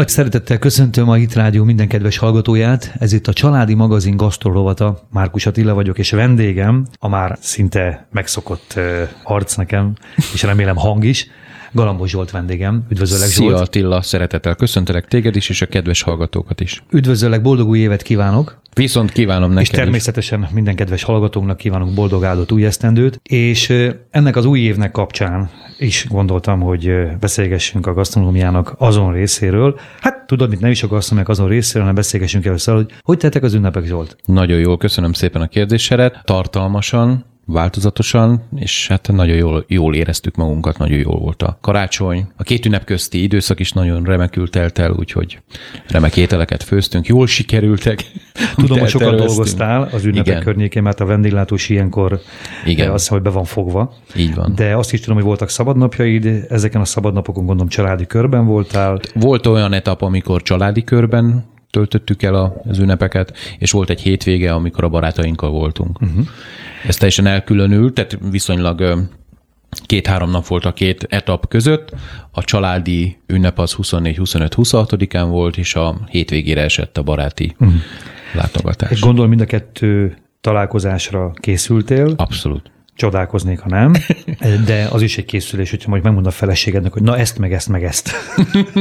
Nagy szeretettel köszöntöm a Hit Rádió minden kedves hallgatóját. Ez itt a Családi Magazin gasztrorovata. Márkus Attila vagyok, és vendégem, a már szinte megszokott arc nekem, és remélem hang is, Galambos Zsolt vendégem. Üdvözöllek Szia Zsolt. Attila, szeretettel köszöntelek téged is, és a kedves hallgatókat is. Üdvözöllek, boldog új évet kívánok. Viszont kívánom neked És természetesen is. minden kedves hallgatónknak kívánok boldog áldott új esztendőt, és ennek az új évnek kapcsán is gondoltam, hogy beszélgessünk a gasztronómiának azon részéről. Hát tudod, mit nem is a gasztronómiák azon részéről, hanem beszélgessünk először, hogy hogy tettek az ünnepek, Zsolt? Nagyon jól, köszönöm szépen a kérdésedet. Tartalmasan, változatosan, és hát nagyon jól, jól éreztük magunkat, nagyon jól volt a karácsony. A két ünnep közti időszak is nagyon remekül telt el, úgyhogy remek ételeket főztünk, jól sikerültek. Tudom, hogy sokat dolgoztál az ünnepek Igen. környékén, mert a vendéglátós ilyenkor Igen. Eh, azt hiszem, hogy be van fogva. Így van. De azt is tudom, hogy voltak szabadnapjaid, ezeken a szabadnapokon gondolom családi körben voltál. Volt olyan etap, amikor családi körben töltöttük el az ünnepeket, és volt egy hétvége, amikor a barátainkkal voltunk. Uh-huh. Ez teljesen elkülönült, tehát viszonylag két-három nap volt a két etap között. A családi ünnep az 24-25-26-án volt, és a hétvégére esett a baráti uh-huh. látogatás. Gondolom mind a kettő találkozásra készültél. Abszolút csodálkoznék, ha nem, de az is egy készülés, hogyha majd megmond a feleségednek, hogy na ezt, meg ezt, meg ezt.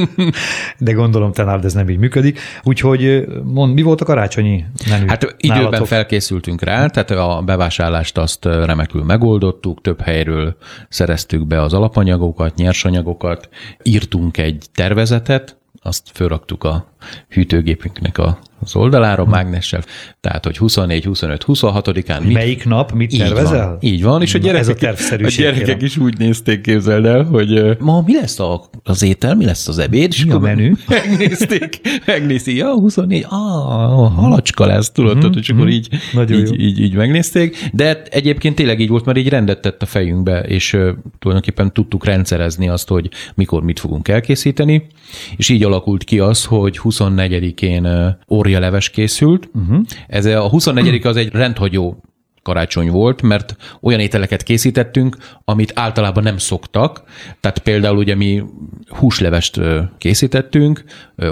De gondolom te nálad ez nem így működik. Úgyhogy mond, mi volt a karácsonyi menü? Hát időben nálatok? felkészültünk rá, tehát a bevásárlást azt remekül megoldottuk, több helyről szereztük be az alapanyagokat, nyersanyagokat, írtunk egy tervezetet, azt fölraktuk a hűtőgépünknek a az oldalára hmm. mágnessel, tehát hogy 24, 25, 26-án. Mit... Melyik nap? Mit így tervezel? Van, így van, és a gyerekek, Ez a, a gyerekek is úgy nézték, képzeld el, hogy ma mi lesz a, az étel, mi lesz az ebéd, és mi a menü? Megnézték, megnézték, ja, 24, ah, halacska lesz, tudod, mm-hmm. hogy akkor így, így, így, így, megnézték, de egyébként tényleg így volt, mert így rendet tett a fejünkbe, és uh, tulajdonképpen tudtuk rendszerezni azt, hogy mikor mit fogunk elkészíteni, és így alakult ki az, hogy 24-én uh, leves készült. Uh-huh. Ez a 24 az egy rendhagyó karácsony volt, mert olyan ételeket készítettünk, amit általában nem szoktak. Tehát például ugye mi húslevest készítettünk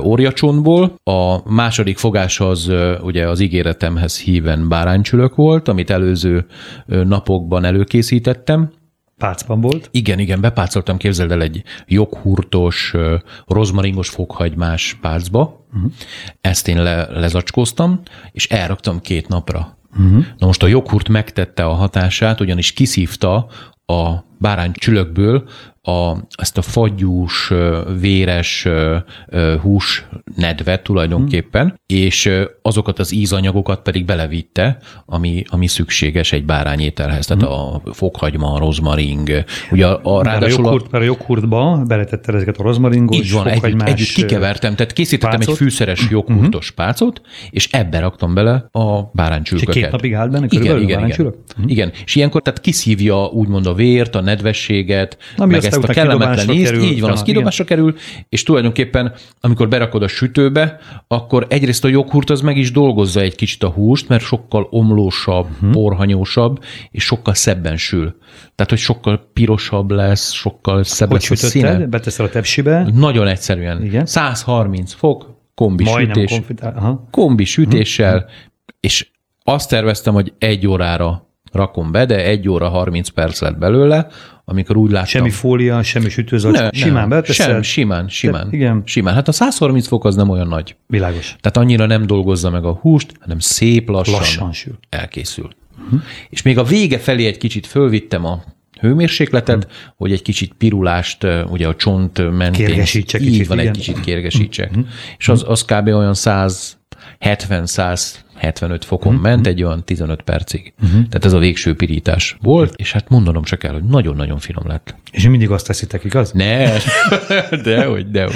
óriacsontból, a második fogás az ugye az ígéretemhez híven báránycsülök volt, amit előző napokban előkészítettem, Pácban volt? Igen, igen, bepácoltam, képzeld el egy joghurtos, rozmaringos fokhagymás pácba. Uh-huh. Ezt én le, lezacskóztam, és elraktam két napra. Uh-huh. Na most a joghurt megtette a hatását, ugyanis kiszívta a bárány csülökből a, ezt a fagyús, véres hús nedvet tulajdonképpen, hmm. és azokat az ízanyagokat pedig belevitte, ami, ami szükséges egy bárányételhez. Tehát hmm. a fokhagyma, a rozmaring. Ugye a, a, ráadásul a, joghurt, a, a joghurtba beletetted ezeket a rozmaringos, Így van, együtt, együtt kikevertem, tehát készítettem pácot. egy fűszeres mhm. joghurtos hmm. pácot, és ebbe raktam bele a báránycsülköket. És két napig állt benne igen, igen, igen. Hmm. igen. És ilyenkor tehát kiszívja úgymond a vért, a nedvességet, Ami meg ezt a kellemetlen ízt, kerül, így van, az kidobásra kerül, és tulajdonképpen, amikor berakod a sütőbe, akkor egyrészt a joghurt az meg is dolgozza egy kicsit a húst, mert sokkal omlósabb, uh-huh. porhanyósabb, és sokkal szebben sül. Tehát, hogy sokkal pirosabb lesz, sokkal szebb hogy lesz a színe. Beteszel a tepsibe? Nagyon egyszerűen. Igen? 130 fok, kombi Majdnem sütés, konfitál. Aha. kombi sütéssel, uh-huh. és azt terveztem, hogy egy órára rakom be, de egy óra 30 perc lett belőle, amikor úgy láttam. Semmi fólia, semmi sütőzac, ne, simán beteszed? Sem, simán, simán. De, igen. Simán. Hát a 130 fok az nem olyan nagy. Világos. Tehát annyira nem dolgozza meg a húst, hanem szép lassan, lassan sül. elkészül. Uh-huh. És még a vége felé egy kicsit fölvittem a hőmérsékletet, uh-huh. hogy egy kicsit pirulást ugye a csont mentén. Kérgesítsek így kicsit, van, igen. egy kicsit kérgesítsek. Uh-huh. És az, az kb. olyan 170-100 75 fokon uh-huh. ment egy olyan 15 percig. Uh-huh. Tehát ez a végső pirítás volt, és hát mondanom csak el, hogy nagyon-nagyon finom lett. És mindig azt teszitek, igaz? Ne, dehogy, dehogy.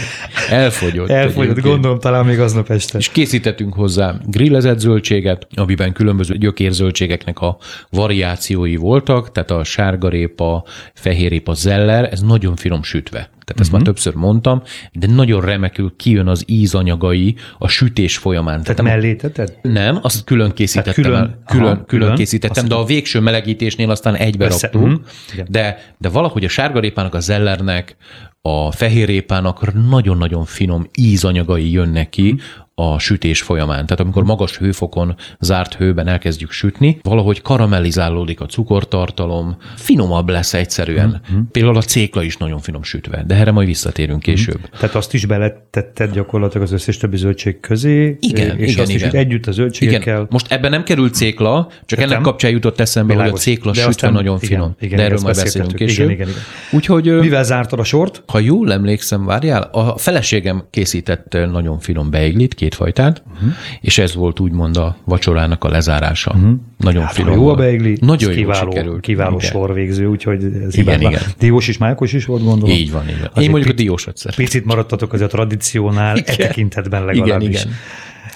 Elfogyott. Elfogyott, gondolom talán még aznap este. És készítettünk hozzá grillezett zöldséget, amiben különböző gyökérzöldségeknek a variációi voltak, tehát a sárgarépa, fehérrépa, zeller, ez nagyon finom sütve. Tehát ezt uh-huh. már többször mondtam, de nagyon remekül kijön az ízanyagai a sütés folyamán. Tehát, Tehát mellé teted? Nem, Nem, azt külön készítettem külön, el. Külön, aha, külön, külön készítettem, de a végső melegítésnél aztán egybe Persze, raktuk. Uh-huh. De, de valahogy a sárgarépának, a zellernek, a fehérrépának nagyon-nagyon finom ízanyagai jönnek ki, a sütés folyamán. Tehát amikor magas hőfokon, zárt hőben elkezdjük sütni, valahogy karamellizálódik a cukortartalom, finomabb lesz egyszerűen. Mm-hmm. Például a cékla is nagyon finom sütve, de erre majd visszatérünk mhm. később. Mm-hmm. Tehát azt is beletetted gyakorlatilag az összes többi zöldség közé, igen, és igen, azt igen. is együtt a zöldségekkel. Igen. Most ebben nem került cékla, csak Tettem. ennek kapcsán jutott eszembe, Világos. hogy a cékla de sütve nagyon igen, finom. Igen, de erről majd beszélünk később. Igen, igen, igen. Úgyhogy, Mivel zártad a sort? Ha jól emlékszem, várjál, a feleségem készített nagyon finom beiglit, két fajtát, uh-huh és ez volt úgymond a vacsorának a lezárása. Uh-huh. Nagyon hát, finom. Jó a beigli, nagyon kiváló, sikerült. kiváló igen. sorvégző, úgyhogy ez igen, igen. Diós is, Mákos is volt, gondolom. Így van, így van. Én mondjuk a diósat szeretem. Picit maradtatok az a tradíciónál, igen. e tekintetben legalábbis. Igen, igen.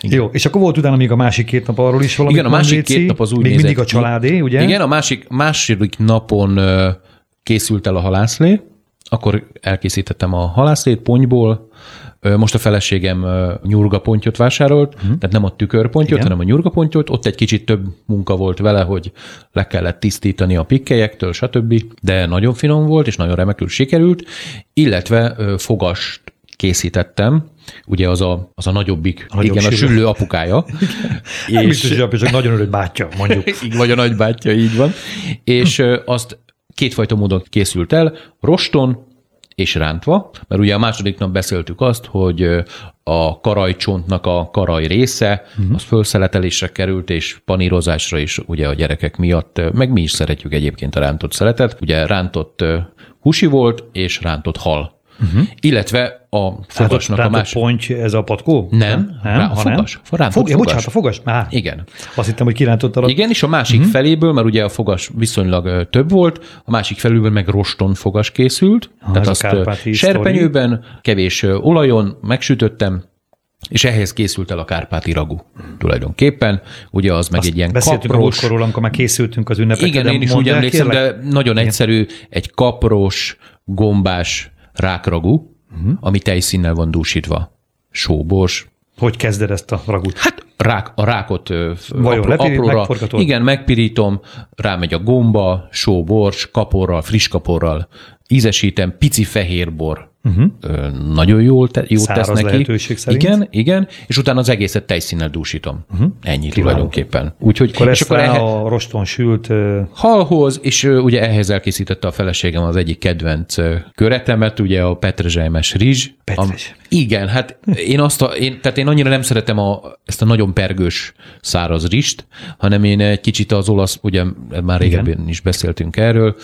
Igen. Jó, és akkor volt utána még a másik két nap arról is valami. Igen, a másik két nap az úgy Még mindig a családé, ugye? Igen, a másik, második napon készült el a halászlé, akkor elkészítettem a halászlét ponyból, most a feleségem nyurgapontyot vásárolt, uh-huh. tehát nem a tükörpontyot, Igen. hanem a nyurgapontyot. Ott egy kicsit több munka volt vele, hogy le kellett tisztítani a pikkelyektől, stb. De nagyon finom volt, és nagyon remekül sikerült, illetve fogast készítettem, ugye az a, az a nagyobbik, a igen, sűrű. a süllő apukája. és, és biztos, hogy csak nagyon örült bátyja, mondjuk. Vagy a nagybátyja, így van. És azt kétfajta módon készült el, roston és rántva, mert ugye a második nap beszéltük azt, hogy a karajcsontnak a karaj része, uh-huh. az fölszeletelésre került, és panírozásra is ugye a gyerekek miatt, meg mi is szeretjük egyébként a rántott szeletet. Ugye rántott húsi volt, és rántott hal Uh-huh. Illetve a fogasnak a másik... ponty, ez a patkó? Nem, nem, rá, a fogas. Rántott Fog, fogas. Bocsánat, a fogas? Á, Igen. Azt hittem, hogy kirántottad a... Igen, és a másik uh-huh. feléből, mert ugye a fogas viszonylag több volt, a másik feléből meg roston fogas készült, ha, tehát azt serpenyőben, kevés olajon megsütöttem, és ehhez készült el a kárpáti ragu tulajdonképpen. Ugye az meg Azt egy ilyen beszéltünk kapros... Beszéltünk amikor már készültünk az ünnepekre. Igen, én is úgy emlékszem, kérlek? de nagyon Igen. egyszerű, egy kapros, gombás rákragú, uh-huh. ami tejszínnel van dúsítva. Sóbors. Hogy kezded ezt a ragut? Hát rák, a rákot Vajon, apró, apróra. Igen, megpirítom, rámegy a gomba, sóbors, kaporral, friss kaporral, ízesítem, pici fehérbor, Uh-huh. Nagyon jól te, jót Száraz tesz neki. szerint. Igen, igen, és utána az egészet tejszínnel dúsítom. Uh-huh. Ennyi Kiváló. tulajdonképpen. Úgyhogy, akkor és akkor ehe... a roston sült... Halhoz, és ugye ehhez elkészítette a feleségem az egyik kedvenc köretemet, ugye a petrezselymes rizs. Petrezs. Am, igen, hát én azt a, én, tehát én annyira nem szeretem a, ezt a nagyon pergős száraz rist, hanem én egy kicsit az olasz, ugye már régebben is beszéltünk erről,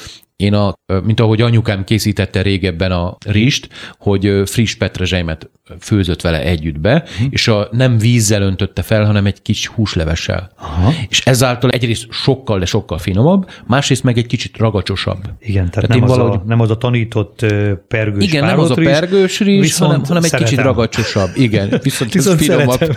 én, a, mint ahogy anyukám készítette régebben a rist, hogy friss petrezselymet főzött vele együtt be, uh-huh. és a, nem vízzel öntötte fel, hanem egy kis húslevessel. Aha. És ezáltal egyrészt sokkal, de sokkal finomabb, másrészt meg egy kicsit ragacsosabb. Igen, tehát, tehát nem, az valahogy... a, nem az a tanított pergős Igen, nem az a pergős rizs, hanem, hanem egy kicsit ragacsosabb. Igen, viszont, viszont finomabb.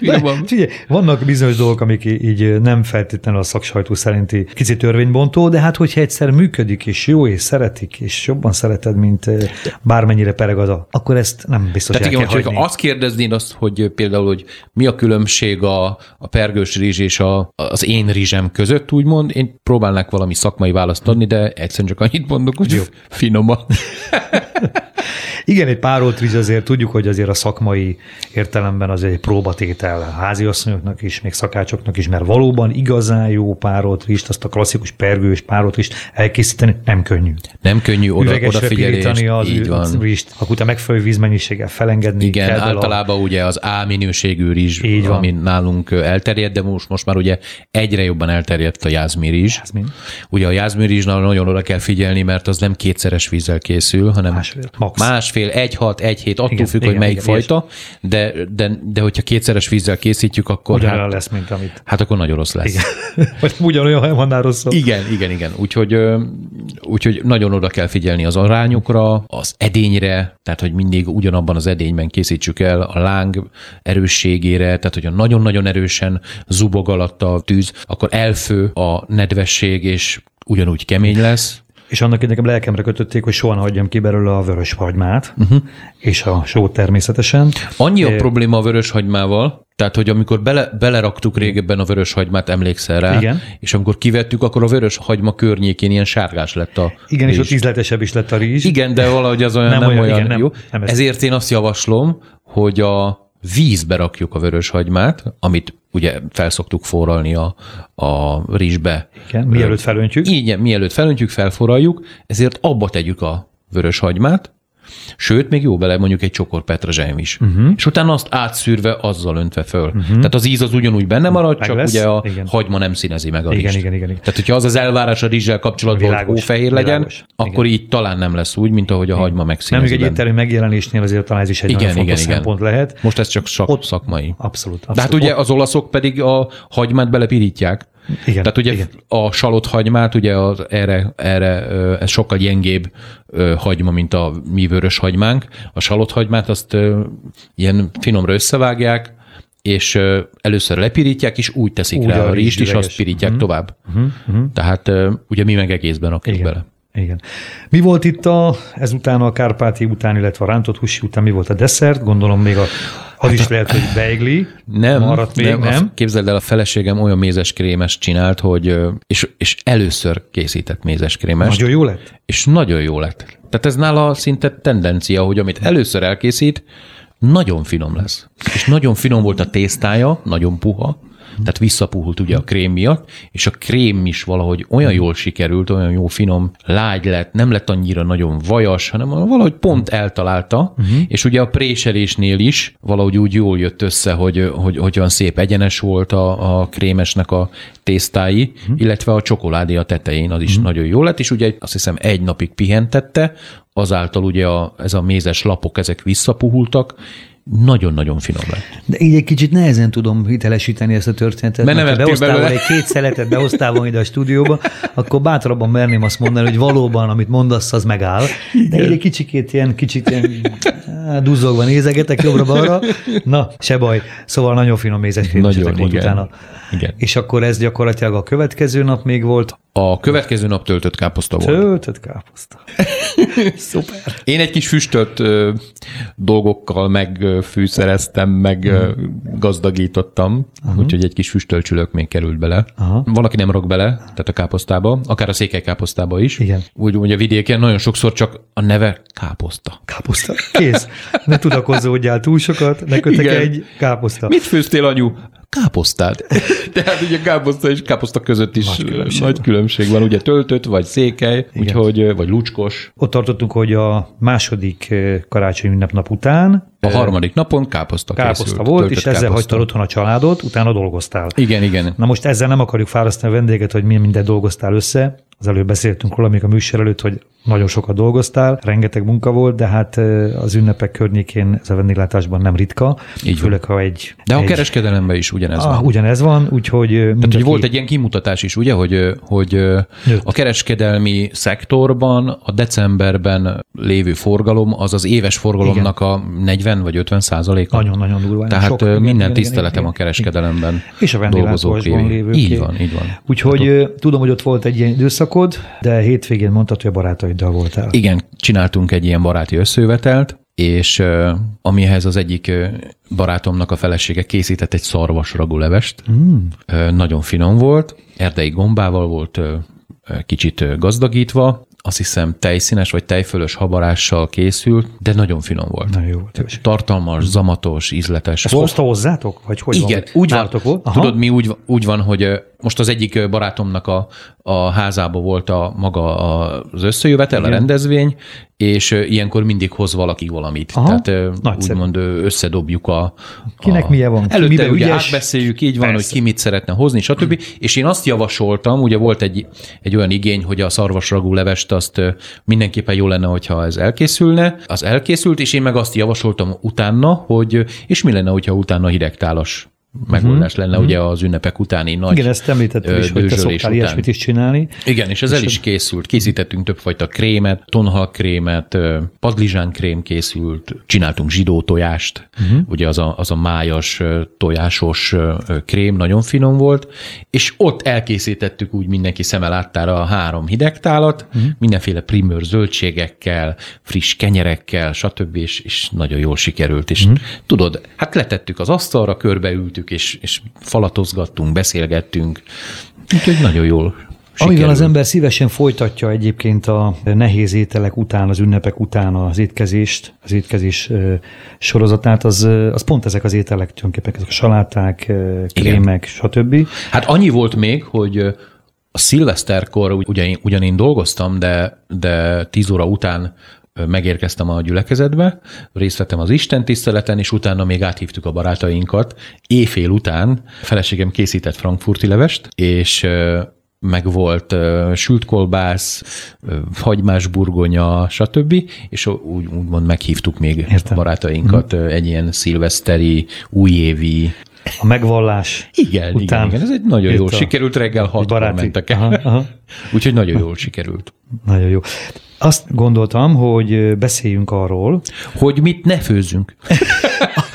finomabb. Figyelj, vannak bizonyos dolgok, amik így nem feltétlenül a szaksajtó szerinti kicsit törvénybontó, de hát hogyha egyszer működik, és jó, és szeretik, és jobban szereted, mint bármennyire pereg az a, akkor ezt nem biztos Tehát igen, hogyha azt kérdeznéd azt, hogy például, hogy mi a különbség a, a pergős rizs és a, az én rizsem között, úgymond, én próbálnak valami szakmai választ adni, de egyszerűen csak annyit mondok, hogy Jó. finoma. Igen, egy párolt rizs azért tudjuk, hogy azért a szakmai értelemben az egy próbatétel háziasszonyoknak is, még szakácsoknak is, mert valóban igazán jó párolt rizst, azt a klasszikus pergős párolt rizst elkészíteni nem könnyű. Nem könnyű oda, odafigyelés. az így van. rizst, akkor utána megfelelő vízmennyiséggel felengedni. Igen, kell általában a... ugye az A minőségű rizs, így ami van. nálunk elterjedt, de most, most már ugye egyre jobban elterjedt a jázmi rizs. Jázmin. Ugye a jázmi rizsnál nagyon oda kell figyelni, mert az nem kétszeres vízzel készül, hanem másfél, max. másfél egy hat, egy hét, attól igen, függ, igen, hogy melyik igen, fajta, de, de, de hogyha kétszeres vízzel készítjük, akkor Ugyanolyan hát, lesz, mint amit. Hát akkor nagyon rossz lesz. Igen. Vagy ugyanolyan van rosszabb. Igen, igen, igen. Úgyhogy, úgyhogy nagyon oda kell figyelni az arányokra, az edényre, tehát hogy mindig ugyanabban az edényben készítsük el a láng erősségére, tehát hogyha nagyon-nagyon erősen zubog alatt a tűz, akkor elfő a nedvesség, és ugyanúgy kemény lesz. És annak nekem lelkemre kötötték, hogy soha ne hagyjam ki belőle a vörös hagymát, uh-huh. és a sót természetesen. Annyi a é... probléma a vörös hagymával, tehát, hogy amikor bele, beleraktuk régebben a vörös hagymát, emlékszel rá, Igen. és amikor kivettük, akkor a vörös hagyma környékén ilyen sárgás lett a Igen, rizs. és ott ízletesebb is lett a rizs. Igen, de valahogy az olyan nem, nem olyan, olyan igen, jó. Nem, nem Ezért én azt javaslom, hogy a vízbe rakjuk a vörös hagymát, amit ugye felszoktuk forralni a, a rizsbe. Igen, mielőtt felöntjük. Igen, mielőtt felöntjük, felforraljuk, ezért abba tegyük a vörös hagymát, Sőt, még jó bele mondjuk egy csokor petrezselyem is. Uh-huh. És utána azt átszűrve, azzal öntve föl. Uh-huh. Tehát az íz az ugyanúgy benne marad, meg csak lesz. ugye a igen. hagyma nem színezi meg a igen, igen, igen, igen. Tehát, hogyha az az elvárás a rizssel kapcsolatban, világos, hogy hófehér legyen, világos. akkor igen. így talán nem lesz úgy, mint ahogy a hagyma megszínezi. Nem, egy éttermi megjelenésnél azért talán ez is egy igen, nagyon igen, igen. szempont lehet. Most ez csak szak, Ott, szakmai. Abszolút, abszolút. De hát ugye az olaszok pedig a hagymát belepirítják. Igen, Tehát ugye igen. a salott hagymát, ugye az erre, erre ez sokkal gyengébb hagyma, mint a mi vörös hagymánk. A salott hagymát azt ilyen finomra összevágják, és először lepirítják, és úgy teszik úgy rá a rizst, és azt pirítják uh-huh. tovább. Uh-huh. Uh-huh. Tehát ugye mi meg egészben rakjuk bele. Igen. Mi volt itt a, ezután a kárpáti után, illetve a rántott húsi után, mi volt a desszert? Gondolom még a az is lehet, hogy beigli. Nem, maradt még, nem. nem. Képzeld el, a feleségem olyan mézeskrémes csinált, hogy és, és először készített mézeskrémes. Nagyon jó lett? És nagyon jó lett. Tehát ez nála szinte tendencia, hogy amit először elkészít, nagyon finom lesz. És nagyon finom volt a tésztája, nagyon puha, tehát visszapuhult ugye a krém miatt, és a krém is valahogy olyan jól sikerült, olyan jó finom, lágy lett, nem lett annyira nagyon vajas, hanem valahogy pont eltalálta, uh-huh. és ugye a préselésnél is valahogy úgy jól jött össze, hogy, hogy, hogy olyan szép egyenes volt a, a krémesnek a tésztái, uh-huh. illetve a csokoládé a tetején, az is uh-huh. nagyon jó lett, és ugye azt hiszem egy napig pihentette, azáltal ugye a, ez a mézes lapok, ezek visszapuhultak, nagyon-nagyon finom lett. De így egy kicsit nehezen tudom hitelesíteni ezt a történetet. Mert nem behoztál egy két szeletet, behoztál volna ide a stúdióba, akkor bátrabban merném azt mondani, hogy valóban, amit mondasz, az megáll. De így egy kicsikét ilyen, kicsit ilyen duzzogva nézegetek jobbra-balra. Na, se baj. Szóval nagyon finom Nagyon, volt utána. Igen. És akkor ez gyakorlatilag a következő nap még volt. A következő nap töltött káposzta volt. Töltött káposzta. Szuper. Én egy kis füstölt ö, dolgokkal megfűszereztem, meg uh-huh. gazdagítottam, uh-huh. úgyhogy egy kis füstölcsülök még került bele. Uh-huh. Valaki nem rak bele, tehát a káposztába, akár a székelykáposztába is. Igen. Úgy, úgy a vidéken nagyon sokszor csak a neve káposzta. Káposzta. Kész. Ne tudakozódjál túl sokat, ne kötek egy káposzta. Mit főztél, anyu? Káposztát. Tehát ugye káposzta és káposzta között is nagy különbség, nagy különbség van. Ugye töltött, vagy székely, úgyhogy, vagy lucskos. Ott tartottunk, hogy a második karácsonyi ünnepnap után a harmadik napon káposzta Káposzta készült, volt, és ezzel káposzta. hagytad otthon a családot, utána dolgoztál. Igen, igen. Na most ezzel nem akarjuk fárasztani a vendéget, hogy milyen mindent dolgoztál össze. Az előbb beszéltünk róla, még a műsor előtt, hogy nagyon sokat dolgoztál, rengeteg munka volt, de hát az ünnepek környékén ez a vendéglátásban nem ritka. Így főleg, ha egy... De a egy, kereskedelemben is ugyanez ah, van. Ugyanez van, úgyhogy... Mindenki... Tehát, hogy volt egy ilyen kimutatás is, ugye, hogy, hogy a kereskedelmi szektorban a decemberben lévő forgalom, az az éves forgalomnak Igen. a 40 vagy 50 százaléka. Nagyon-nagyon durván. Tehát sok, minden igen, tiszteletem igen, a kereskedelemben igen. És a vendéglátásban lévő. Így van, így van. Úgyhogy hát tudom, hogy ott volt egy ilyen időszakod, de hétvégén mondtad, hogy a barátaiddal voltál. Igen, csináltunk egy ilyen baráti összejövetelt, és amihez az egyik barátomnak a felesége készített egy szarvas ragulevest. Mm. Nagyon finom volt, erdei gombával volt kicsit gazdagítva, azt hiszem tejszínes vagy tejfölös habarással készült, de nagyon finom volt. Nagyon jó volt. Tartalmas, zamatos, ízletes. Ezt hozta hozzátok? Vagy hogy Igen, van, úgy van. Volt? Tudod, mi úgy, úgy van, hogy most az egyik barátomnak a, a házába volt a maga az összejövetel, Igen. a rendezvény, és ilyenkor mindig hoz valaki valamit. Aha, Tehát nagyszerű. úgymond összedobjuk a... Kinek a, milyen van? Előtte Mibe ugye ügyes? átbeszéljük, így van, Persze. hogy ki mit szeretne hozni, stb. És én azt javasoltam, ugye volt egy, egy olyan igény, hogy a szarvasragú levest azt mindenképpen jó lenne, hogyha ez elkészülne. Az elkészült, és én meg azt javasoltam utána, hogy és mi lenne, hogyha utána hidegtálas megoldás uh-huh. lenne, uh-huh. ugye az ünnepek utáni nagy Igen, ezt említettem is, hogy te szoktál után. ilyesmit is csinálni. Igen, és ez és el is készült. Készítettünk többfajta krémet, tonhal krémet, padlizsán krém készült, csináltunk zsidó tojást, uh-huh. ugye az a, az a májas, tojásos krém nagyon finom volt, és ott elkészítettük úgy mindenki szeme láttára a három hidegtálat, uh-huh. mindenféle primőr zöldségekkel, friss kenyerekkel, stb. és, és nagyon jól sikerült. És uh-huh. tudod, hát letettük az asztalra, körbeültük, és, és falatozgattunk, beszélgettünk, úgyhogy nagyon jól Sikerül. Amivel az ember szívesen folytatja egyébként a nehéz ételek után, az ünnepek után az étkezést, az étkezés sorozatát, az, az pont ezek az ételek, tulajdonképpen ezek a saláták, krémek, stb. Hát annyi volt még, hogy a szilveszterkor ugyan, ugyan én dolgoztam, de, de tíz óra után megérkeztem a gyülekezetbe, részt vettem az Isten tiszteleten, és utána még áthívtuk a barátainkat. Éjfél után feleségem készített frankfurti levest, és meg volt uh, sült kolbász, uh, hagymás burgonya, stb. És úgy, úgymond meghívtuk még Értem. a barátainkat mm. egy ilyen szilveszteri, újévi a megvallás igen, után. Igen, igen, ez egy nagyon jól sikerült, reggel hatkor mentek el. Úgyhogy nagyon jól sikerült. Nagyon jó. Azt gondoltam, hogy beszéljünk arról, hogy mit ne főzzünk.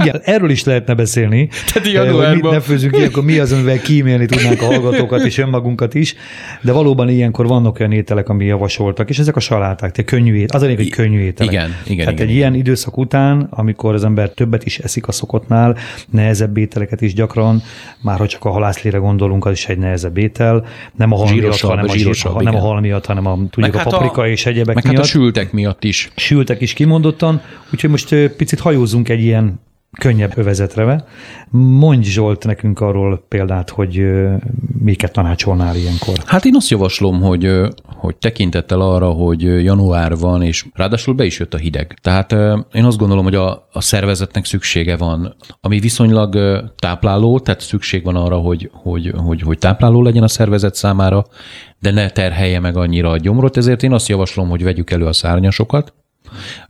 Igen, erről is lehetne beszélni. Tehát januárban. Hogy mit ne főzünk ilyenkor, mi az, amivel kímélni tudnánk a hallgatókat és önmagunkat is, de valóban ilyenkor vannak olyan ételek, ami javasoltak, és ezek a saláták, tehát könnyű ételek, az a lényeg, hogy könnyű ételek. Igen, igen. Tehát igen, egy igen. ilyen időszak után, amikor az ember többet is eszik a szokottnál, nehezebb ételeket is gyakran, már ha csak a halászlére gondolunk, az is egy nehezebb étel, nem a hal miatt, hanem a, zsírosabb, nem a hal miatt, hanem a, tudjuk, a hát paprika a, és egyebek meg miatt. Hát a sültek miatt is. Sültek is kimondottan, úgyhogy most picit hajózunk egy ilyen könnyebb övezetre. Mondj Zsolt nekünk arról példát, hogy miket tanácsolnál ilyenkor. Hát én azt javaslom, hogy, hogy tekintettel arra, hogy január van, és ráadásul be is jött a hideg. Tehát én azt gondolom, hogy a, a szervezetnek szüksége van, ami viszonylag tápláló, tehát szükség van arra, hogy, hogy, hogy, hogy tápláló legyen a szervezet számára, de ne terhelje meg annyira a gyomrot, ezért én azt javaslom, hogy vegyük elő a szárnyasokat,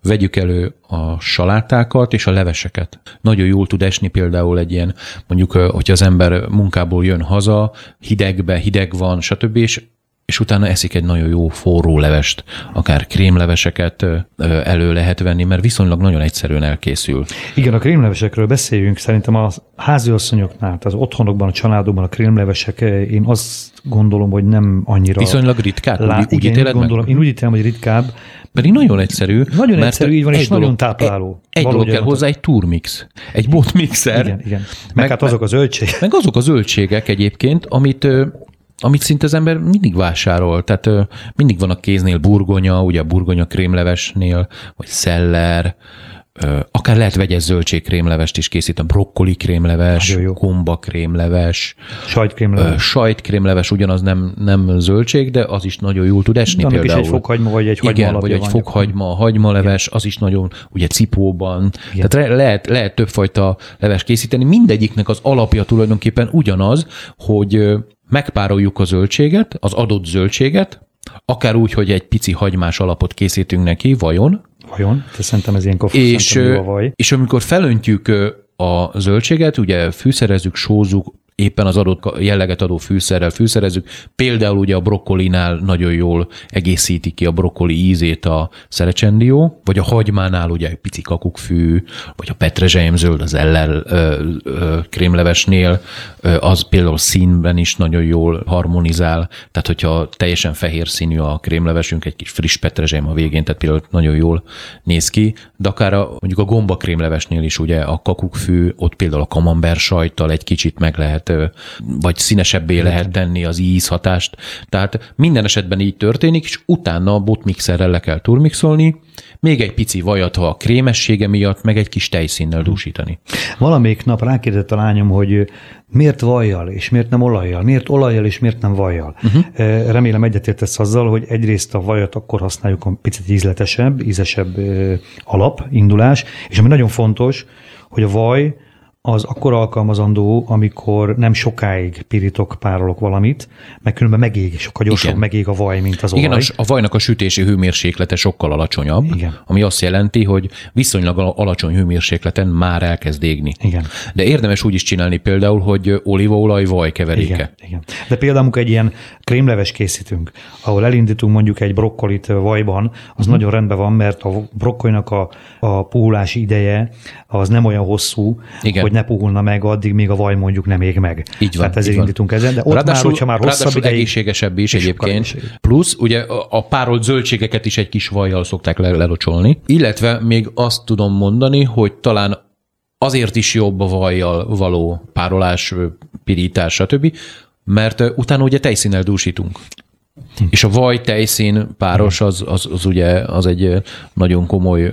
Vegyük elő a salátákat és a leveseket. Nagyon jól tud esni például egy ilyen, mondjuk, hogyha az ember munkából jön haza, hidegbe, hideg van, stb., és és utána eszik egy nagyon jó forró levest, akár krémleveseket elő lehet venni, mert viszonylag nagyon egyszerűen elkészül. Igen, a krémlevesekről beszéljünk. Szerintem a háziasszonyoknál, az otthonokban, a családokban a krémlevesek, én azt gondolom, hogy nem annyira... Viszonylag ritkább, lát, úgy, igen, úgy gondolom, meg? Én úgy ítélem, hogy ritkább. Pedig nagyon egyszerű. Nagyon egyszerű, így van, és dolog, nagyon tápláló. Egy, egy dolog kell hozzá, egy turmix, egy botmixer. Igen, igen. Meg, meg hát azok a zöldségek. Meg azok a zöldségek egyébként, amit amit szinte az ember mindig vásárol. Tehát ö, mindig van a kéznél burgonya, ugye a burgonya krémlevesnél, vagy szeller, ö, akár lehet vegyes zöldségkrémlevest is készít, a brokkoli krémleves, gomba krémleves, sajtkrémleves. Ö, sajtkrémleves ugyanaz nem, nem zöldség, de az is nagyon jól tud esni Annak például. is egy fokhagyma, vagy egy hagyma Igen, vagy egy fokhagyma, a hagymaleves, az is nagyon, ugye cipóban. Igen. Tehát lehet, lehet többfajta leves készíteni. Mindegyiknek az alapja tulajdonképpen ugyanaz, hogy megpároljuk a zöldséget, az adott zöldséget, akár úgy, hogy egy pici hagymás alapot készítünk neki, vajon. Vajon? Te szerintem ez ilyen kofa, és. És amikor felöntjük a zöldséget, ugye fűszerezzük, sózzuk, éppen az adott jelleget adó fűszerrel fűszerezzük. Például ugye a brokkolinál nagyon jól egészíti ki a brokkoli ízét a szerecsendió, vagy a hagymánál ugye egy pici kakukkfű, vagy a petrezselyemzöld az eller ö, krémlevesnél, ö, az például színben is nagyon jól harmonizál, tehát hogyha teljesen fehér színű a krémlevesünk, egy kis friss petrezselyem a végén, tehát például nagyon jól néz ki, de akár a, mondjuk a gomba krémlevesnél is ugye a kakukkfű, ott például a kamember sajttal egy kicsit meg lehet lehet, vagy színesebbé lehet tenni az ízhatást. Tehát minden esetben így történik, és utána a botmixerrel le kell turmixolni, még egy pici vajat, ha a krémessége miatt, meg egy kis tejszínnel dúsítani. Valamelyik nap rákérdezett a lányom, hogy miért vajjal, és miért nem olajjal, miért olajjal, és miért nem vajjal. Uh-huh. Remélem egyetértesz azzal, hogy egyrészt a vajat akkor használjuk a picit ízletesebb, ízesebb alap, indulás, és ami nagyon fontos, hogy a vaj az akkor alkalmazandó, amikor nem sokáig pirítok, párolok valamit, mert különben megég, sokkal gyorsabban megég a vaj, mint az Igen, olaj. a, a vajnak a sütési hőmérséklete sokkal alacsonyabb, Igen. ami azt jelenti, hogy viszonylag alacsony hőmérsékleten már elkezd égni. Igen. De érdemes úgy is csinálni például, hogy olívaolaj vaj keveréke. Igen, igen. De például, amikor egy ilyen krémleves készítünk, ahol elindítunk mondjuk egy brokkolit vajban, az uh-huh. nagyon rendben van, mert a brokkolinak a, a puhulási ideje az nem olyan hosszú, igen. hogy ne puhulna meg addig, míg a vaj mondjuk nem ég meg. Így van. Tehát ezért így van. indítunk ezen, de ott ráadásul, már, hogyha már hosszabb ideig, egészségesebb is egyébként. Plusz ugye a párolt zöldségeket is egy kis vajjal szokták lelocsolni. Illetve még azt tudom mondani, hogy talán azért is jobb a vajjal való párolás, pirítás, stb., mert utána ugye tejszínnel dúsítunk. Hm. És a vaj tejszín páros az, az, az ugye az egy nagyon komoly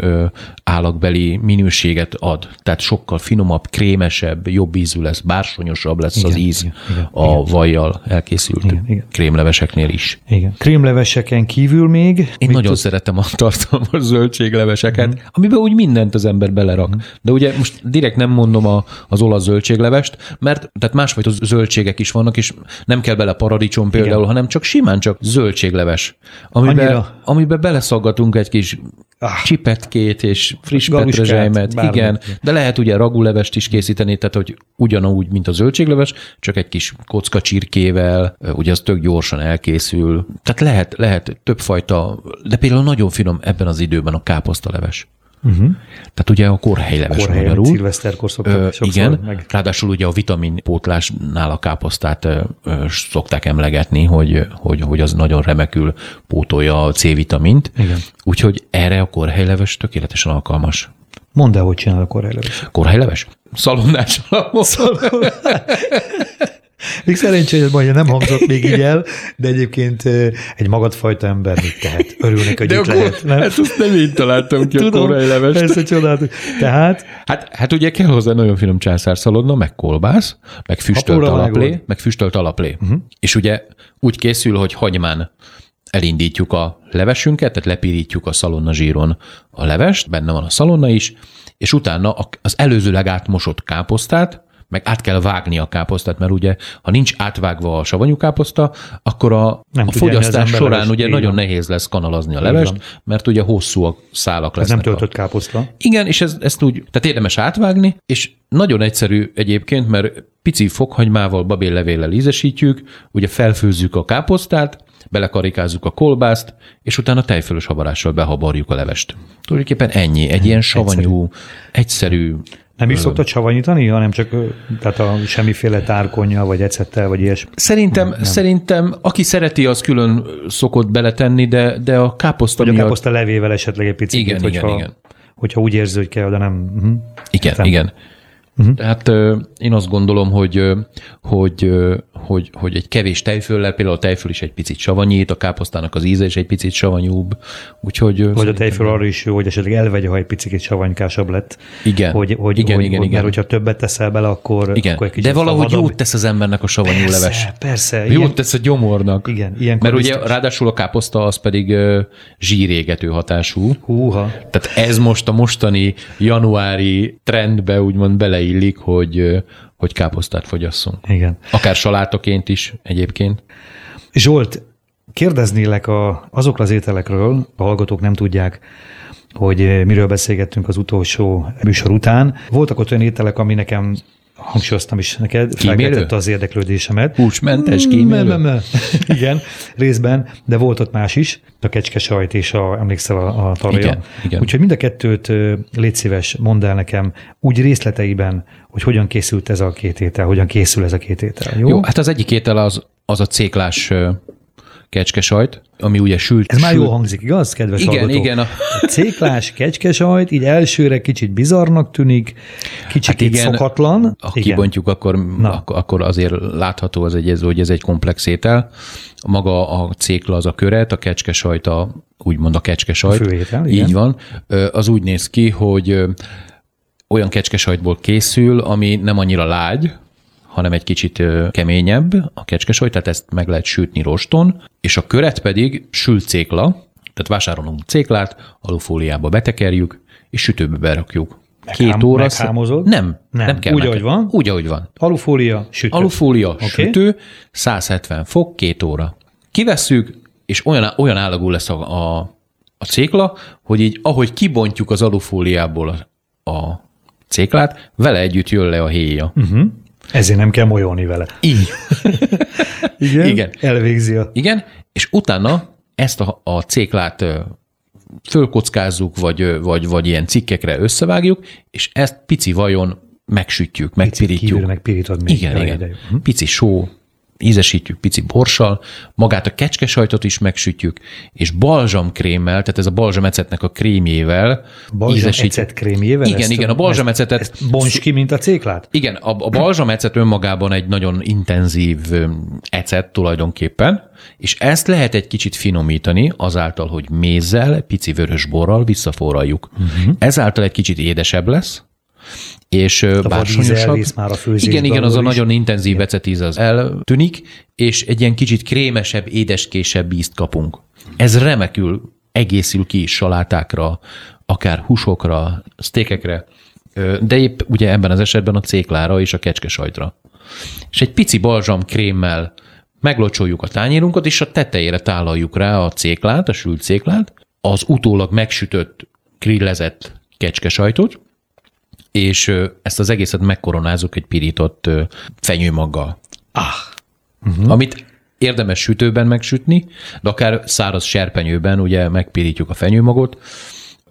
állagbeli minőséget ad. Tehát sokkal finomabb, krémesebb, jobb ízű lesz, bársonyosabb lesz igen, az íz igen, igen, a igen. vajjal elkészült igen, igen. krémleveseknél is. Igen. Krémleveseken kívül még? Én nagyon tud... szeretem a tartalmas zöldségleveseket, mm. amiben úgy mindent az ember belerak. Mm. De ugye most direkt nem mondom a, az olasz zöldséglevest, mert tehát másfajta zöldségek is vannak, és nem kell bele paradicsom például, igen. hanem csak simán csak zöldségleves, amiben, amiben beleszaggatunk egy kis ah. csipetkét és friss petrezselymet, igen, de lehet ugye ragulevest is készíteni, tehát hogy ugyanúgy, mint a zöldségleves, csak egy kis kocka csirkével, ugye az tök gyorsan elkészül. Tehát lehet, lehet többfajta, de például nagyon finom ebben az időben a káposztaleves. Uh-huh. Tehát ugye a korhelyleves Korhely, magyarul. Szilveszterkor szoktak ö, Igen, meg. ráadásul ugye a vitaminpótlásnál a káposztát ö, ö, szokták emlegetni, hogy, hogy, hogy az nagyon remekül pótolja a C-vitamint. Igen. Úgyhogy erre a korhelyleves tökéletesen alkalmas. Mondd el, hogy csinál a korhelyleves. Korhelyleves? Szalonnás alapon. Még szerencsé, hogy nem hangzott még így el, de egyébként egy magadfajta ember mit tehet? Örülnek, hogy de itt lehet. Nem? Hát azt nem én találtam ki Tudom, a korai levest. Persze csodálatos. Tehát? Hát, hát ugye kell hozzá nagyon finom császárszalonna, meg kolbász, meg füstölt alaplé, meg füstölt alaplé. Uh-huh. És ugye úgy készül, hogy hagymán elindítjuk a levesünket, tehát lepirítjuk a szalonna zsíron a levest, benne van a szalonna is, és utána az előzőleg átmosott káposztát, meg át kell vágni a káposztát, mert ugye, ha nincs átvágva a savanyú káposzta, akkor a, a fogyasztás során ugye nagyon van. nehéz lesz kanalazni a levest, mert ugye hosszú a szálak lesznek. Ez nem töltött káposzta. Igen, és ez, ezt úgy, tehát érdemes átvágni, és nagyon egyszerű egyébként, mert pici fokhagymával, babéllevéllel ízesítjük, ugye felfőzzük a káposztát, belekarikázzuk a kolbászt, és utána tejfölös habarással behabarjuk a levest. Tulajdonképpen ennyi, egy ilyen savanyú, egyszerű, egyszerű nem is szoktad savanyítani, hanem csak tehát a semmiféle tárkonya, vagy ecettel, vagy ilyesmi? Szerintem, nem. szerintem aki szereti, az külön szokott beletenni, de, de a káposzta Vagy miatt... a káposzta levével esetleg egy picit, igen, hogyha, igen, igen. hogyha úgy érzi, hogy kell, de nem. Uh-huh. Igen, Értem. igen. Uh-huh. Tehát én azt gondolom, hogy, hogy, hogy, hogy egy kevés tejföllel, például a tejföl is egy picit savanyít, a káposztának az íze is egy picit savanyúbb, úgyhogy... Vagy a tejföl arra is jó, hogy esetleg elvegye, ha egy picit savanykásabb lett. Igen, hogy, hogy, igen, hogy, igen, hogy, igen. Mert hogyha többet teszel bele, akkor, igen. akkor egy kicsit De valahogy szabadabb. jót tesz az embernek a savanyú persze, leves. Persze, Jót ilyen, tesz a gyomornak. Igen, ilyen Mert ugye ráadásul a káposzta az pedig zsírégető hatású. Húha. Tehát ez most a mostani januári trendbe úgymond beleillik, hogy hogy káposztát fogyasszunk. Igen. Akár salátaként is egyébként. Zsolt, kérdeznélek a, azokra az ételekről, a hallgatók nem tudják, hogy miről beszélgettünk az utolsó műsor után. Voltak ott olyan ételek, ami nekem hangsúlyoztam is neked, felkeltette az érdeklődésemet. Húsmentes kímélő? Mm, igen, részben, de volt ott más is, a kecske sajt és a, emlékszel a, a tarja. Igen, igen. Úgyhogy mind a kettőt légy szíves, mondd el nekem úgy részleteiben, hogy hogyan készült ez a két étel, hogyan készül ez a két étel. Jó, jó hát az egyik étel az, az a céklás kecskesajt, ami ugye sült. Ez már jól hangzik, igaz, kedves Igen, hallgató? igen. A... a céklás kecskesajt így elsőre kicsit bizarnak tűnik, kicsit hát igen, szokatlan. Ha igen. kibontjuk, akkor, akkor, akkor azért látható az egy, hogy ez egy komplex étel. Maga a cékla az a köret, a kecskesajt a, úgymond a kecskesajt. A főétel, igen. Így van. Az úgy néz ki, hogy olyan kecskesajtból készül, ami nem annyira lágy, hanem egy kicsit keményebb a kecskesajt, tehát ezt meg lehet sütni roston, és a köret pedig sült cékla, tehát vásárolunk céklát, alufóliába betekerjük, és sütőbe berakjuk. két óra. Meghámozod? Nem, nem, nem kell. Úgy, ahogy van? Úgy, ahogy van. Alufólia, sütő. Alufólia, okay. sütő, 170 fok, két óra. Kivesszük, és olyan, olyan állagú lesz a, a, a cékla, hogy így, ahogy kibontjuk az alufóliából a, a céklát, vele együtt jön le a héja. Uh-huh. Ezért nem kell molyolni vele. Így. Igen? Igen. Elvégzi a... Igen, és utána ezt a, a céklát fölkockázzuk, vagy, vagy, vagy ilyen cikkekre összevágjuk, és ezt pici vajon megsütjük, megpirítjuk. megpirítod még. Igen, igen. Ide. Pici só, ízesítjük pici borssal, magát a kecskesajtot is megsütjük, és balzsamkrémmel, tehát ez a balzsamecetnek a krémjével ízesítjük. krémjével? Igen, igen, a balzsamecetet... Ezt, ezt bonts ki, mint a céklát? Igen, a, a balzsamecet önmagában egy nagyon intenzív ecet tulajdonképpen, és ezt lehet egy kicsit finomítani azáltal, hogy mézzel, pici vörös borral visszaforraljuk. Uh-huh. Ezáltal egy kicsit édesebb lesz, és a bársonyosabb. már a Igen, igen, az a nagyon intenzív ecetíz az eltűnik, és egy ilyen kicsit krémesebb, édeskésebb ízt kapunk. Ez remekül egészül ki salátákra, akár húsokra, sztékekre, de épp ugye ebben az esetben a céklára és a kecskesajtra. És egy pici balzsam krémmel meglocsoljuk a tányérunkat, és a tetejére tálaljuk rá a céklát, a sült céklát, az utólag megsütött, grillezett kecskesajtot, és ezt az egészet megkoronázunk egy pirított fenyőmaggal. Ah! Uh-huh. Amit érdemes sütőben megsütni, de akár száraz serpenyőben ugye megpirítjuk a fenyőmagot.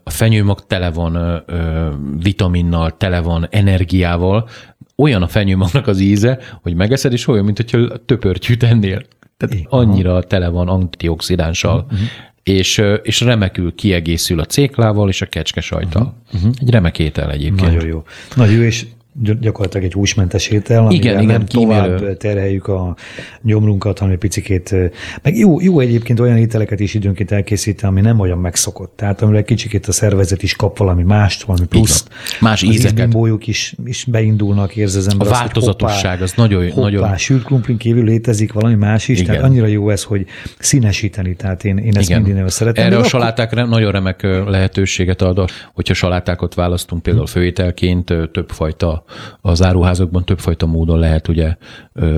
A fenyőmag tele van ö, vitaminnal, tele van energiával. Olyan a fenyőmagnak az íze, hogy megeszed, és olyan, mint hogyha töpörtyűt ennél. Tehát annyira tele van antioxidánssal. Uh-huh és, és remekül kiegészül a céklával és a kecskesajtal. Uh-huh. uh-huh. Egy remek étel egyébként. Nagyon jó. Nagyon jó, és gyakorlatilag egy húsmentes étel, igen, igen, nem tovább kímélő. terheljük a gyomrunkat, hanem egy picikét, meg jó, jó egyébként olyan ételeket is időnként elkészíteni, ami nem olyan megszokott. Tehát amire kicsikét a szervezet is kap valami mást, valami pluszt. Más ízeket. Az is, is beindulnak, érzi az ember. A azt, változatosság hoppá, az nagyon... Hoppá, nagyon... sült krumplin kívül létezik valami más is, Igen. tehát annyira jó ez, hogy színesíteni, tehát én, én ezt Igen. minden szeretem. Erre a saláták akkor... nagyon remek lehetőséget ad, hogyha salátákat választunk például főételként, többfajta az áruházakban többfajta módon lehet ugye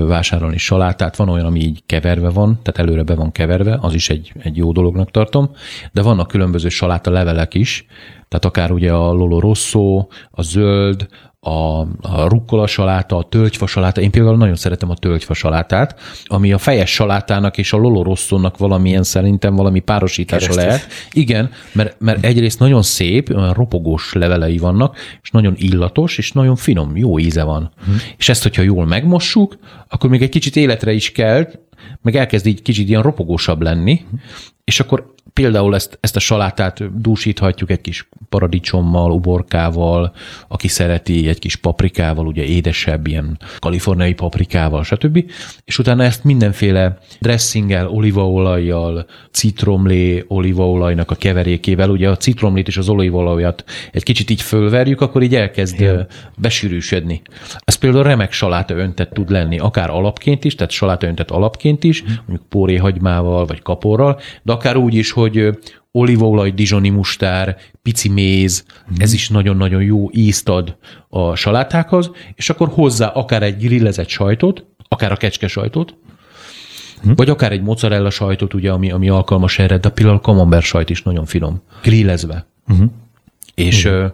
vásárolni salátát. Van olyan, ami így keverve van, tehát előre be van keverve, az is egy, egy jó dolognak tartom, de vannak különböző saláta levelek is, tehát akár ugye a Lolo Rosso, a zöld, a, a rukkola saláta, a tölgyfa saláta. Én például nagyon szeretem a tölgyfa salátát, ami a fejes salátának és a lolorosszónak valamilyen szerintem valami párosítása Keresztes. lehet. Igen, mert, mert egyrészt nagyon szép, olyan ropogós levelei vannak, és nagyon illatos, és nagyon finom, jó íze van. Hmm. És ezt, hogyha jól megmossuk, akkor még egy kicsit életre is kell, meg elkezd így kicsit ilyen ropogósabb lenni, hmm. és akkor például ezt, ezt a salátát dúsíthatjuk egy kis paradicsommal, uborkával, aki szereti egy kis paprikával, ugye édesebb, ilyen kaliforniai paprikával, stb. És utána ezt mindenféle dressinggel, olívaolajjal, citromlé olívaolajnak a keverékével, ugye a citromlét és az olívaolajat egy kicsit így fölverjük, akkor így elkezd Igen. besűrűsödni. Ez például remek saláta öntet tud lenni, akár alapként is, tehát saláta öntet alapként is, mondjuk póréhagymával vagy kaporral, de akár úgy is, hogy olívaolaj, dizsoni mustár, pici méz, mm. ez is nagyon-nagyon jó ízt ad a salátákhoz, és akkor hozzá akár egy grillezett sajtot, akár a kecske sajtot, mm. vagy akár egy mozzarella sajtot, ugye, ami, ami alkalmas erre, de például a camembert sajt is nagyon finom, grillezve. Mm. És mm.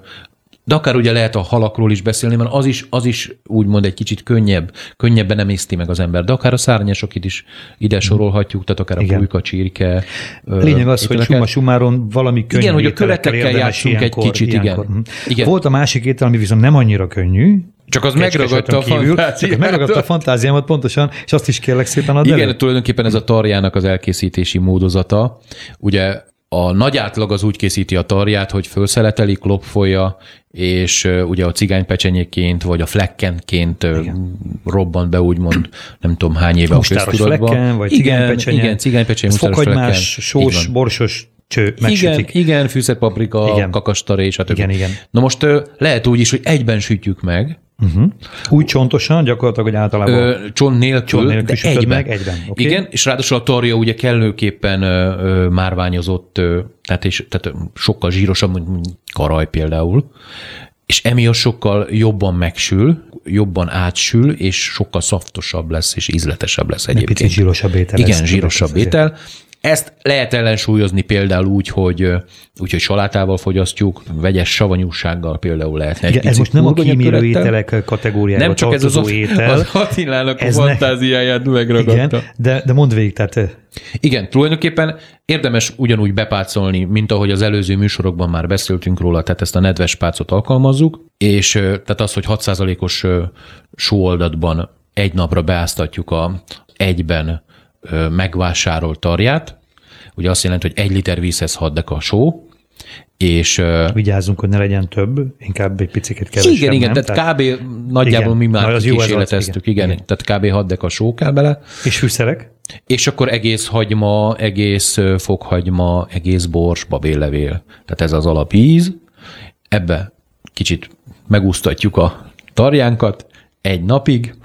De akár ugye lehet a halakról is beszélni, mert az is, az is úgymond egy kicsit könnyebb, könnyebben nem észti meg az ember. De akár a szárnyasok is ide mhm. sorolhatjuk, tehát akár Igen. a pulyka, csirke. Lényeg az, hogy summa sumáron valami könnyű Igen, hogy a követekkel játszunk egy kicsit, ilyenkor. igen. igen. Volt a másik étel, ami viszont nem annyira könnyű, csak az megragadta a kívül, fantáziámat. megragadta a fantáziámat pontosan, és azt is kérlek szépen add Igen, elő. tulajdonképpen ez a tarjának az elkészítési módozata. Ugye a nagy átlag az úgy készíti a tarját, hogy felszeleteli, klopfolja, és ugye a cigánypecsenyéként, vagy a flekkenként Igen. robban be, úgymond nem tudom hány éve Mustáros a köztudatban. Flekken, vagy cigánypecsenye. Igen, cigánypecsenye, Fokhagymás, sós, borsos cső, megsütik. Igen, igen fűszerpaprika, igen. kakastaré, stb. Igen, igen. Na most lehet úgy is, hogy egyben sütjük meg, Uh-huh. Úgy csontosan, gyakorlatilag, hogy általában... Ö, csont nélkül, csont nélkül de egyben. Meg, egyben. Okay. Igen, és ráadásul a tarja ugye kellőképpen ö, ö, márványozott, ö, tehát, és, tehát sokkal zsírosabb, mint karaj például, és emiatt sokkal jobban megsül, jobban átsül, és sokkal szaftosabb lesz, és ízletesebb lesz egyébként. Egy picit zsírosabb étel. Igen, zsírosabb étel. Ezt lehet ellensúlyozni például úgy, hogy, úgy, hogy salátával fogyasztjuk, vegyes savanyúsággal például lehetne egy ez most nem a kímélő ételek kategóriába Nem csak ez az, étel. az Attilának a fantáziáját megragadta. Igen, de, de mondd végig, tehát... Igen, tulajdonképpen érdemes ugyanúgy bepácolni, mint ahogy az előző műsorokban már beszéltünk róla, tehát ezt a nedves pácot alkalmazzuk, és tehát az, hogy 6%-os sóoldatban egy napra beáztatjuk a egyben megvásárolt tarját, ugye azt jelenti, hogy egy liter vízhez 6 deka só, és... Vigyázzunk, hogy ne legyen több, inkább egy picit kevesebb. Igen, igen, nem? tehát kb. nagyjából igen, mi már kísérleteztük, igen, igen, igen, tehát kb. 6 deka só kell bele. És fűszerek? És akkor egész hagyma, egész fokhagyma, egész bors, babéllevél. Tehát ez az alapíz. Ebbe kicsit megúsztatjuk a tarjánkat egy napig,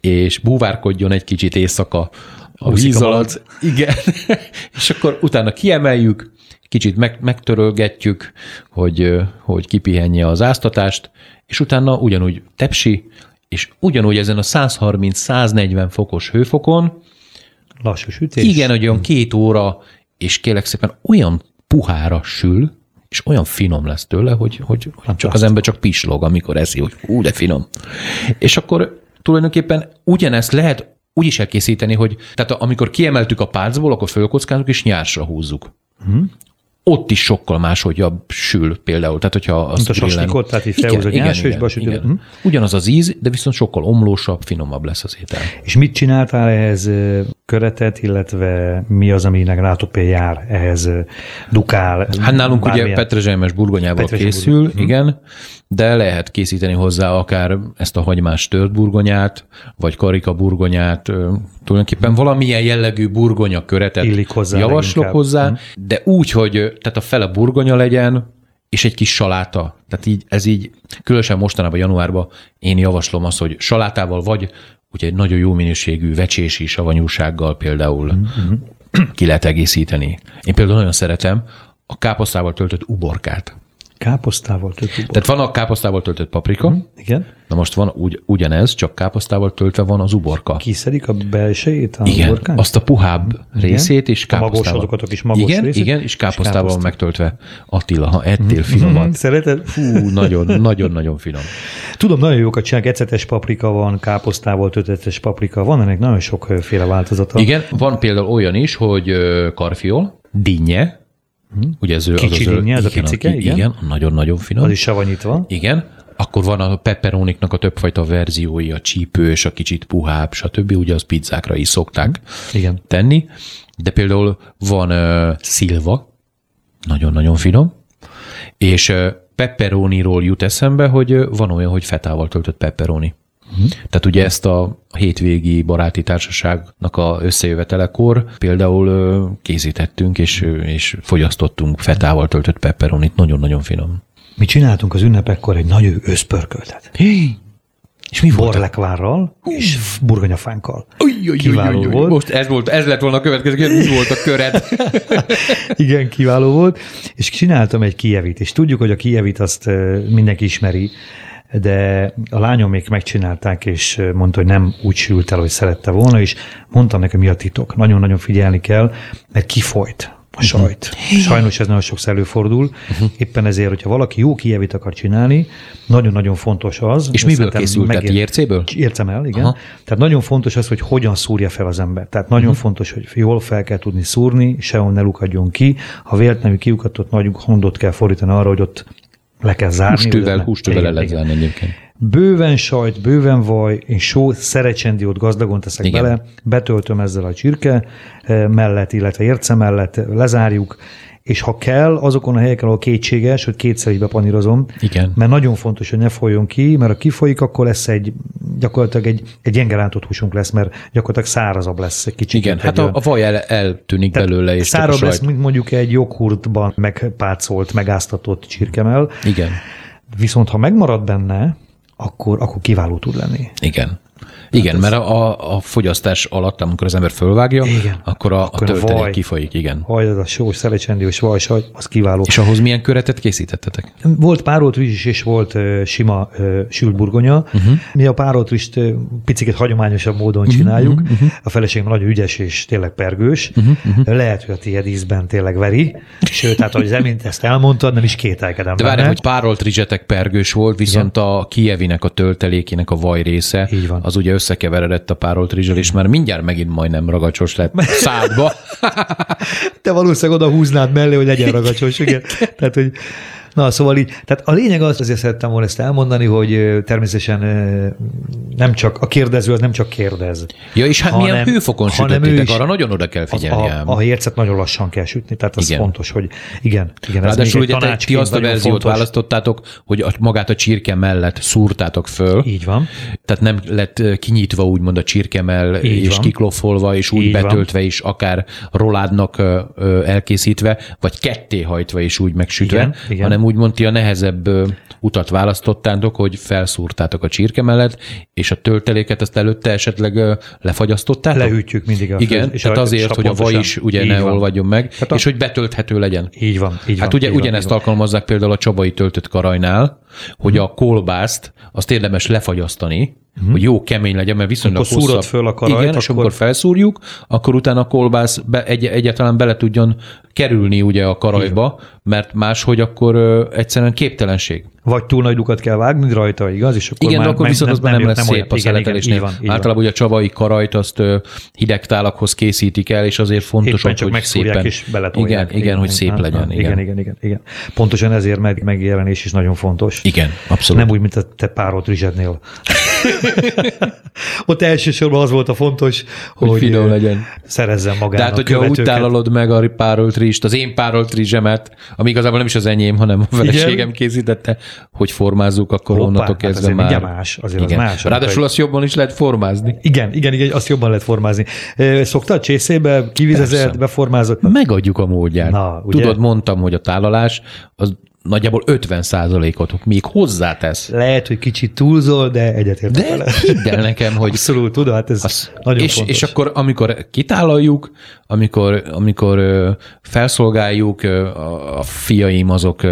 és búvárkodjon egy kicsit éjszaka a víz alatt. Igen. és akkor utána kiemeljük, kicsit meg, megtörölgetjük, hogy, hogy kipihenje az áztatást, és utána ugyanúgy tepsi, és ugyanúgy ezen a 130-140 fokos hőfokon Lassú sütés. Igen, hogy olyan két óra, és kérlek szépen olyan puhára sül, és olyan finom lesz tőle, hogy, hogy csak az ember csak pislog, amikor eszi, hogy ú, de finom. És akkor tulajdonképpen ugyanezt lehet úgy is elkészíteni, hogy tehát amikor kiemeltük a pálcból, akkor fölkockázunk és nyársra húzzuk. Hmm ott is sokkal máshogy sül például. Tehát, hogyha azt Mint a saslikot, tehát így felhúz a nyársősbe, igen, igen. Uh-huh. Ugyanaz az íz, de viszont sokkal omlósabb, finomabb lesz az étel. És mit csináltál ehhez köretet, illetve mi az, aminek rátok jár ehhez dukál? Hát nálunk bármilyen... ugye petrezselymes burgonyával készül, burgony. igen, de lehet készíteni hozzá akár ezt a hagymás tört burgonyát, vagy karika burgonyát, tulajdonképpen valamilyen jellegű burgonya köretet Illik hozzá javaslok leginkább. hozzá, hmm. de úgy, hogy tehát a fele burgonya legyen, és egy kis saláta. Tehát így, ez így, különösen mostanában januárban én javaslom azt, hogy salátával vagy ugye egy nagyon jó minőségű vecsési savanyúsággal például mm-hmm. ki lehet egészíteni. Én például nagyon szeretem a káposztával töltött uborkát. Káposztával töltött. Tehát van a káposztával töltött paprika, mm, igen. na most van ugy, ugyanez, csak káposztával töltve van az uborka. Kiszedik a belsejét a igen, uborkán? azt a puhább igen. részét is káposztával. A magos, is magos igen, részét, igen, és káposztával és káposztál. megtöltve. Attila, ha ettél mm. finomat. Mm, szereted? Fú, nagyon, nagyon, nagyon finom. Tudom, nagyon jókat csinálnak, ecetes paprika van, káposztával töltetes paprika, van ennek nagyon sokféle változata. Igen, van például olyan is, hogy karfiol, dinnye, Hmm. Ugye ez Kicsi az, az, ez a picike, igen. Igen, nagyon-nagyon finom. Az is savanyítva. Igen. Akkor van a pepperoniknak a többfajta verziói, a csípős, a kicsit puhább, stb. Ugye az pizzákra is szokták hmm. igen. tenni. De például van uh, szilva, nagyon-nagyon finom, és uh, pepperoniról jut eszembe, hogy van olyan, hogy fetával töltött pepperoni. Uh-huh. Tehát ugye ezt a hétvégi baráti társaságnak a összejövetelekor például készítettünk és, és fogyasztottunk fetával töltött pepperonit, nagyon-nagyon finom. Mi csináltunk az ünnepekkor egy nagy őszpörköltet. Hé! És mi volt? Borlekvárral és burgonyafánkkal. Kiváló uj, uj, volt. Most ez, volt, ez lett volna a következő kérdés, mi volt a köred? Igen, kiváló volt. És csináltam egy kievit, és tudjuk, hogy a kievit azt mindenki ismeri, de a lányom még megcsinálták, és mondta, hogy nem úgy sült el, hogy szerette volna, és mondtam neki, mi a titok. Nagyon-nagyon figyelni kell, mert kifolyt a mhm. sajt. Uh-huh. Sajnos ez nagyon sokszor előfordul. Uh-huh. Éppen ezért, hogyha valaki jó kijevit akar csinálni, nagyon-nagyon fontos az. És miből készült? Megér... Tehát ércéből? Ércem el, igen. Aha. Tehát nagyon fontos az, hogy hogyan szúrja fel az ember. Tehát nagyon uh-huh. fontos, hogy jól fel kell tudni szúrni, sehol ne lukadjon ki. Ha véletlenül kiukatott nagy hondot kell fordítani arra, hogy ott le kell zárni. Hústővel, hústővel el lehet zárni egyébként. Bőven sajt, bőven vaj, én só, szerecsendiót gazdagon teszek Igen. bele, betöltöm ezzel a csirke eh, mellett, illetve érce mellett, lezárjuk, és ha kell, azokon a helyeken, ahol kétséges, hogy kétszer is bepanírozom, Igen. mert nagyon fontos, hogy ne folyjon ki, mert ha kifolyik, akkor lesz egy, gyakorlatilag egy, egy gyenge rántott húsunk lesz, mert gyakorlatilag szárazabb lesz egy kicsit. Igen, hát a, a vaj el, eltűnik Tehát belőle. És szárabb lesz, mint mondjuk egy joghurtban megpácolt, megáztatott csirkemel. Igen. Viszont ha megmarad benne, akkor, akkor kiváló tud lenni. Igen. Igen, mert a, a fogyasztás alatt, amikor az ember fölvágja, igen. akkor a, akkor a töltelék vaj, kifolyik, igen. Vaj, az a sós, szelecsendiós vajsaj, az kiváló. És ahhoz milyen köretet készítettetek? Volt párolt rizs és volt uh, sima uh, sült burgonya. Uh-huh. Mi a párolt rizst uh, picit hagyományosabb módon uh-huh, csináljuk. Uh-huh. A feleségem nagyon ügyes és tényleg pergős. Uh-huh, uh-huh. Lehet, hogy a tiéd ízben tényleg veri. Sőt, hát, ahogy emint ezt elmondtad, nem is kételkedem. De várj, hogy párolt rizsetek pergős volt, viszont igen. a kievinek a töltelékének a vaj része, Így van. Az ugye összekeveredett a párolt rizsel, és már mindjárt megint majdnem ragacsos lett szádba. Te valószínűleg oda húznád mellé, hogy legyen ragacsos, igen. Tehát, hogy Na, szóval így, tehát a lényeg az, azért szerettem volna ezt elmondani, hogy természetesen nem csak, a kérdező az nem csak kérdez. Ja, és hát hanem, milyen hőfokon sütöttétek, arra nagyon oda kell figyelni. A, a, a hércet nagyon lassan kell sütni, tehát az igen. fontos, hogy igen. igen Ráadásul ugye te, ti azt a verziót fontos. választottátok, hogy a, magát a csirke mellett szúrtátok föl. Így van. Tehát nem lett kinyitva úgymond a csirkemell, és van. kiklofolva, és úgy Így betöltve van. is, akár roládnak elkészítve, vagy ketté hajtva és úgy megsütve, igen, igen. hanem úgymond ti a nehezebb utat választottátok, hogy felszúrtátok a csirke mellett, és a tölteléket azt előtte esetleg lefagyasztottátok? Lehűtjük mindig a Igen, és tehát azért, hogy a vaj is ugye ne van. olvadjon meg, tehát a... és hogy betölthető legyen. Így van. Így hát van, ugye így ugyanezt van, alkalmazzák például a csabai töltött karajnál, hogy hmm. a kolbászt azt érdemes lefagyasztani, uh-huh. hogy jó kemény legyen, mert viszonylag akkor hosszabb. föl a karajt, Igen, akkor... és amikor felszúrjuk, akkor utána a kolbász be, egy, egyáltalán bele tudjon kerülni ugye a karajba, Igen. mert máshogy akkor ö, egyszerűen képtelenség. Vagy túl nagy lukat kell vágni rajta, igaz? És akkor igen, már de akkor viszont az nem, nem lesz nem szép a szeletelésnél. Igen, igen, Általában ugye a csavai karajt azt hideg tálakhoz készítik el, és azért fontos, Éppen csak hogy szépen. és Igen, igen, igen, hogy szép legyen. Igen, igen, igen, igen. Pontosan ezért meg, megjelenés is nagyon fontos. Igen, abszolút. Nem úgy, mint a te párolt rizsednél. Ott elsősorban az volt a fontos, hogy, hogy finom legyen. Szerezzen magának Tehát, hogyha úgy tálalod meg a párolt rizst, az én párolt rizsemet, ami igazából nem is az enyém, hanem a feleségem készítette, hogy formázzuk, akkor Hoppá, onnantól hát kezdve hát már. más, azért igen. az más. Ráadásul azt jobban is lehet formázni. Igen, igen, igen, azt jobban lehet formázni. Szoktad csészébe, kivizezett, beformázott? Megadjuk a módját. Na, ugye? Tudod, mondtam, hogy a tálalás az nagyjából 50 százalékot még hozzátesz. Lehet, hogy kicsit túlzol, de egyetértek De hidd el nekem, hogy... Abszolút, tudod, hát ez az, nagyon és, fontos. És akkor, amikor kitálaljuk, amikor, amikor felszolgáljuk, a fiaim azok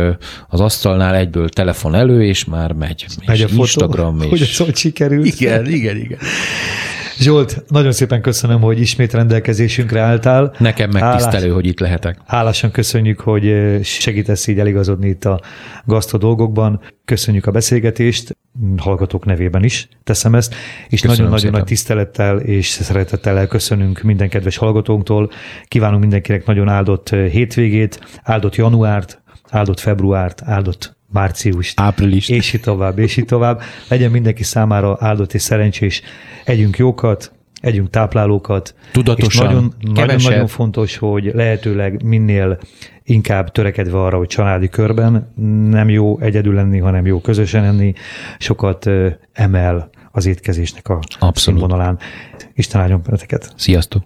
az asztalnál egyből telefon elő, és már megy. Megy és a fotó, Instagram, és... hogy ez hogy sikerült. Igen, igen, igen. Zsolt, nagyon szépen köszönöm, hogy ismét rendelkezésünkre álltál. Nekem megtisztelő, Hálás, hogy itt lehetek. Hálásan köszönjük, hogy eh, segítesz így eligazodni itt a gasztro dolgokban. Köszönjük a beszélgetést, hallgatók nevében is teszem ezt, és nagyon-nagyon nagy tisztelettel és szeretettel elköszönünk minden kedves hallgatónktól. Kívánunk mindenkinek nagyon áldott eh, hétvégét, áldott januárt, áldott februárt, áldott március, április, és így tovább, és így tovább. Legyen mindenki számára áldott és szerencsés. Együnk jókat, együnk táplálókat. Tudatosan, és nagyon, nagyon, nagyon fontos, hogy lehetőleg minél inkább törekedve arra, hogy családi körben nem jó egyedül lenni, hanem jó közösen enni, sokat emel az étkezésnek a Abszolút. színvonalán. Isten áldjon Sziasztok!